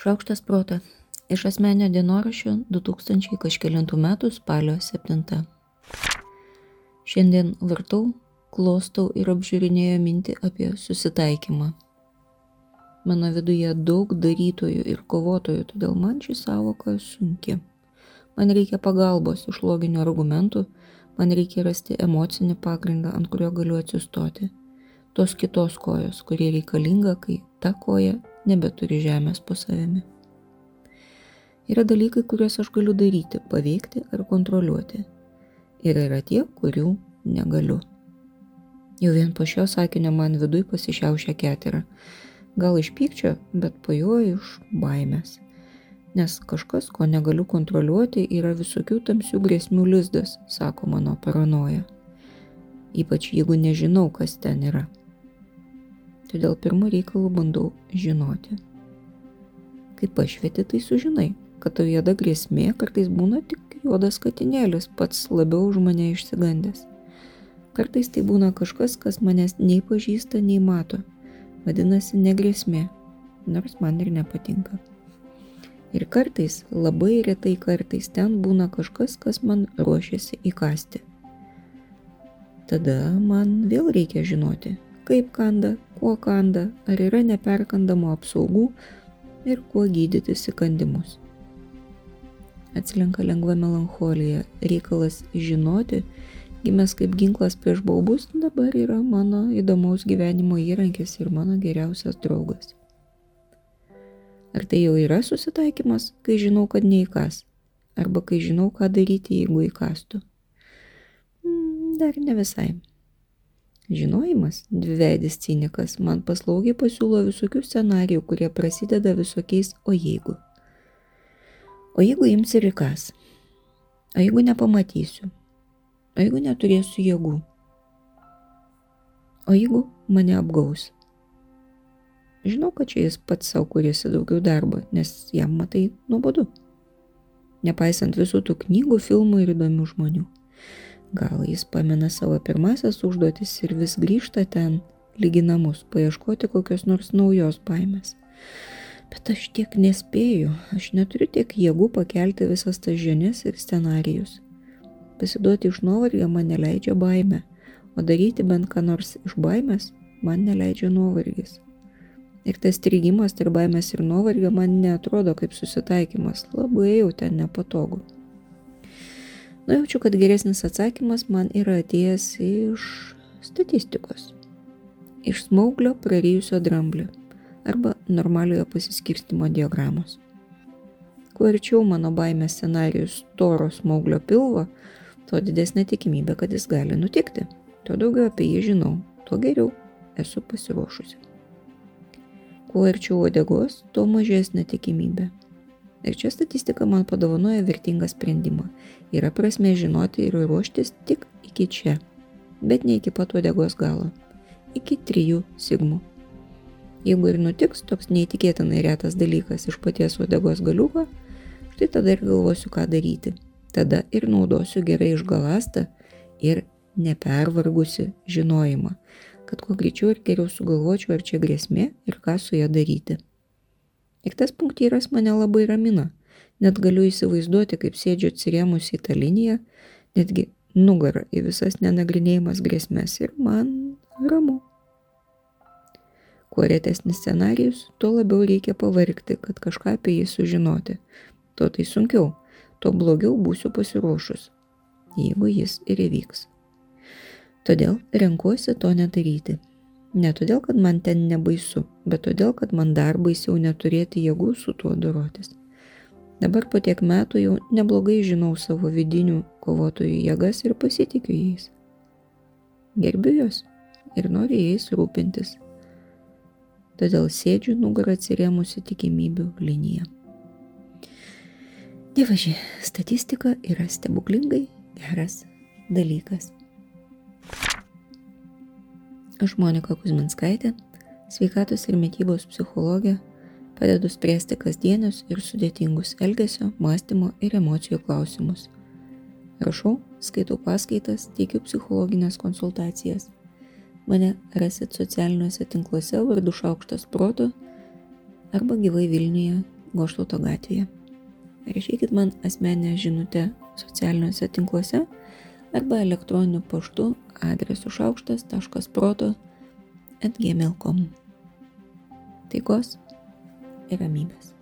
Šaukštas protą. Iš asmenio dienoraščio 2000 kažkėlintų metų spalio 7. Šiandien vartau, klostau ir apžiūrinėjau mintį apie susitaikymą. Mano viduje daug darytojų ir kovotojų, todėl man ši savoka sunki. Man reikia pagalbos iš loginių argumentų, man reikia rasti emocinį pagrindą, ant kurio galiu atsistoti. Tos kitos kojos, kurie reikalinga, kai ta koja nebeturi žemės po savimi. Yra dalykai, kuriuos aš galiu daryti, paveikti ar kontroliuoti. Ir yra tie, kurių negaliu. Jau vien po šio sakinio man viduj pasišiaušia ketera. Gal iš pykčio, bet po jo iš baimės. Nes kažkas, ko negaliu kontroliuoti, yra visokių tamsių grėsmių lizdas, sako mano paranoja. Ypač jeigu nežinau, kas ten yra. Todėl pirmų reikalų bandau žinoti. Kai pašvieti, tai sužinai, kad tau juoda grėsmė kartais būna tik juodas katinėlis, pats labiau už mane išsigandęs. Kartais tai būna kažkas, kas manęs nei pažįsta, nei mato. Vadinasi, negrėsmė, nors man ir nepatinka. Ir kartais, labai retai kartais ten būna kažkas, kas man ruošiasi įkasti. Tada man vėl reikia žinoti, kaip kanda, kuo kanda, ar yra neperkandamo apsaugų ir kuo gydyti įkandimus. Atsilenka lengva melancholija, reikalas žinoti, gimęs kaip ginklas prieš baubus, dabar yra mano įdomaus gyvenimo įrankis ir mano geriausias draugas. Ar tai jau yra susitaikymas, kai žinau, kad neįkas, arba kai žinau, ką daryti, jeigu įkastų? Hmm, dar ne visai. Žinojimas, dviveidis cinikas, man paslaugiai pasiūlo visokių scenarijų, kurie prasideda visokiais o jeigu. O jeigu ims ir įkas? O jeigu nepamatysiu? O jeigu neturėsiu jėgų? O jeigu mane apgaus? Žinau, kad čia jis pats savo kuriasi daugiau darbo, nes jam matai nuobodu. Nepaisant visų tų knygų, filmų ir įdomių žmonių. Gal jis pamena savo pirmasias užduotis ir vis grįžta ten, lygi namus, paieškoti kokios nors naujos baimės. Bet aš tiek nespėju, aš neturiu tiek jėgų pakelti visas tas žinias ir scenarijus. Pasiduoti iš nuovargio man neleidžia baime, o daryti bent ką nors iš baimės man neleidžia nuovargis. Ir tas strigimas tarp baimės ir nuovargio man netrodo kaip susitaikymas, labai jau ten nepatogu. Nujaučiu, kad geresnis atsakymas man yra atėjęs iš statistikos. Iš smauglio prarijusio dramblio arba normaliojo pasiskirstimo diagramos. Kuo arčiau mano baimės scenarijus toro smauglio pilvo, tuo didesnė tikimybė, kad jis gali nutikti. Tuo daugiau apie jį žinau, tuo geriau esu pasiruošusi. Kuo arčiau odegos, tuo mažesnė tikimybė, Ir čia statistika man padovanoja vertingą sprendimą. Yra prasme žinoti ir ruoštis tik iki čia, bet ne iki pat uodegos galo. Iki trijų sigmų. Jeigu ir nutiks toks neįtikėtinai retas dalykas iš paties uodegos galiuko, štai tada ir galvosiu, ką daryti. Tada ir naudosiu gerai išgalastą ir nepervargusi žinojimą, kad kuo greičiau ir geriau sugalvočiau, ar čia grėsmė ir ką su ją daryti. Ir tas punktyras mane labai ramina. Net galiu įsivaizduoti, kaip sėdžiu atsirėmusi į tą liniją, netgi nugarą į visas nenagrinėjimas grėsmės ir man ramu. Kuo retesnis scenarius, tuo labiau reikia pavargti, kad kažką apie jį sužinoti. Tuo tai sunkiau, tuo blogiau būsiu pasiruošus, jeigu jis ir įvyks. Todėl renkuosi to nedaryti. Ne todėl, kad man ten nebaisu, bet todėl, kad man dar baisiau neturėti jėgų su tuo dorotis. Dabar po tiek metų jau neblogai žinau savo vidinių kovotojų jėgas ir pasitikiu jais. Gerbiu juos ir noriu jais rūpintis. Todėl sėdžiu nugarą atsirėmusi tikimybių liniją. Dievaži, statistika yra stebuklingai geras dalykas. Aš Monika Kuzminskaitė, sveikatos ir mytybos psichologė, padedu spręsti kasdienius ir sudėtingus elgesio, mąstymo ir emocijų klausimus. Rašau, skaitau paskaitas, teikiu psichologinės konsultacijas. Mane rasit socialiniuose tinkluose vardu Šaukštas Proto arba gyvai Vilniuje Goštauto gatvėje. Rašykit man asmenę žinutę socialiniuose tinkluose arba elektroniniu paštu adresu šaukštas.proto atgmail.com. Taikos ir ramybės.